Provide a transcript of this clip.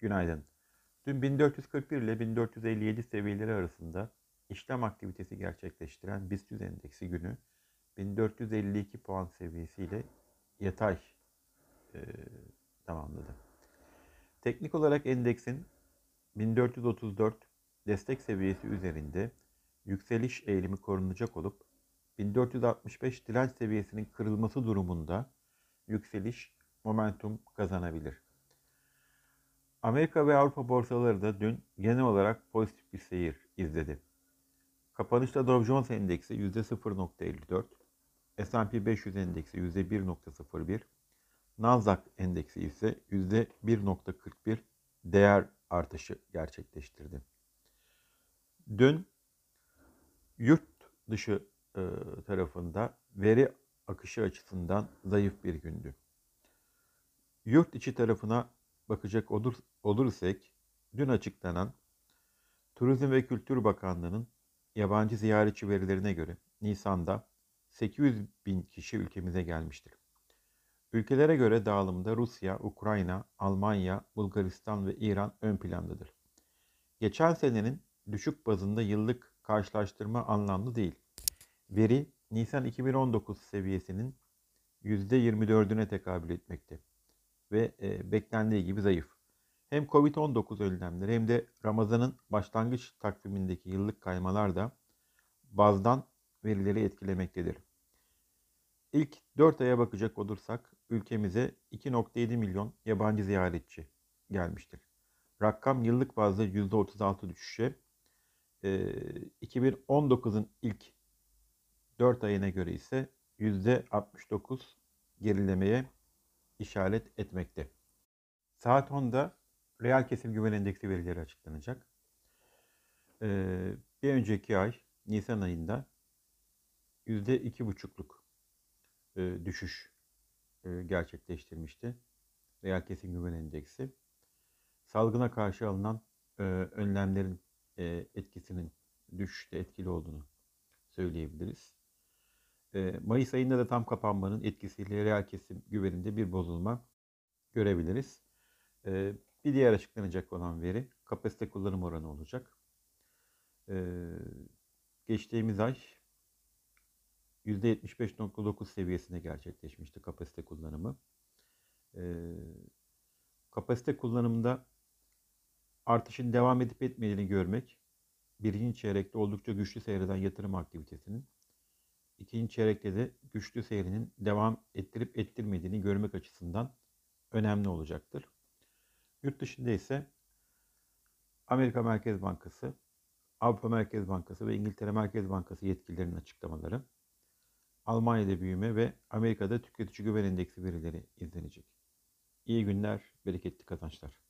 Günaydın. Dün 1441 ile 1457 seviyeleri arasında işlem aktivitesi gerçekleştiren BIST 100 endeksi günü 1452 puan seviyesiyle yatay e, tamamladı. Teknik olarak endeksin 1434 destek seviyesi üzerinde yükseliş eğilimi korunacak olup 1465 direnç seviyesinin kırılması durumunda yükseliş momentum kazanabilir. Amerika ve Avrupa borsaları da dün genel olarak pozitif bir seyir izledi. Kapanışta Dow Jones Endeksi %0.54, S&P 500 Endeksi %1.01, Nasdaq Endeksi ise %1.41 değer artışı gerçekleştirdi. Dün yurt dışı e, tarafında veri akışı açısından zayıf bir gündü. Yurt içi tarafına bakacak olur, olursak dün açıklanan Turizm ve Kültür Bakanlığı'nın yabancı ziyaretçi verilerine göre Nisan'da 800 bin kişi ülkemize gelmiştir. Ülkelere göre dağılımda Rusya, Ukrayna, Almanya, Bulgaristan ve İran ön plandadır. Geçen senenin düşük bazında yıllık karşılaştırma anlamlı değil. Veri Nisan 2019 seviyesinin %24'üne tekabül etmekte ve e, beklendiği gibi zayıf. Hem Covid-19 önlemleri hem de Ramazan'ın başlangıç takvimindeki yıllık kaymalar da bazdan verileri etkilemektedir. İlk 4 aya bakacak olursak ülkemize 2.7 milyon yabancı ziyaretçi gelmiştir. Rakam yıllık bazda %36 düşüşe, e, 2019'un ilk 4 ayına göre ise %69 gerilemeye işaret etmekte. Saat 10'da reel kesim güven endeksi verileri açıklanacak. Ee, bir önceki ay Nisan ayında %2,5'luk e, düşüş e, gerçekleştirmişti. Reel kesim güven endeksi. Salgına karşı alınan e, önlemlerin e, etkisinin düşüşte etkili olduğunu söyleyebiliriz. Ee, Mayıs ayında da tam kapanmanın etkisiyle reel kesim güveninde bir bozulma görebiliriz. Ee, bir diğer açıklanacak olan veri kapasite kullanım oranı olacak. Ee, geçtiğimiz ay %75.9 seviyesinde gerçekleşmişti kapasite kullanımı. Kapasite kullanımında artışın devam edip etmediğini görmek, birinci çeyrekte oldukça güçlü seyreden yatırım aktivitesinin ikinci çeyrekte de güçlü seyrinin devam ettirip ettirmediğini görmek açısından önemli olacaktır. Yurt dışında ise Amerika Merkez Bankası, Avrupa Merkez Bankası ve İngiltere Merkez Bankası yetkililerinin açıklamaları, Almanya'da büyüme ve Amerika'da tüketici güven endeksi verileri izlenecek. İyi günler, bereketli kazançlar.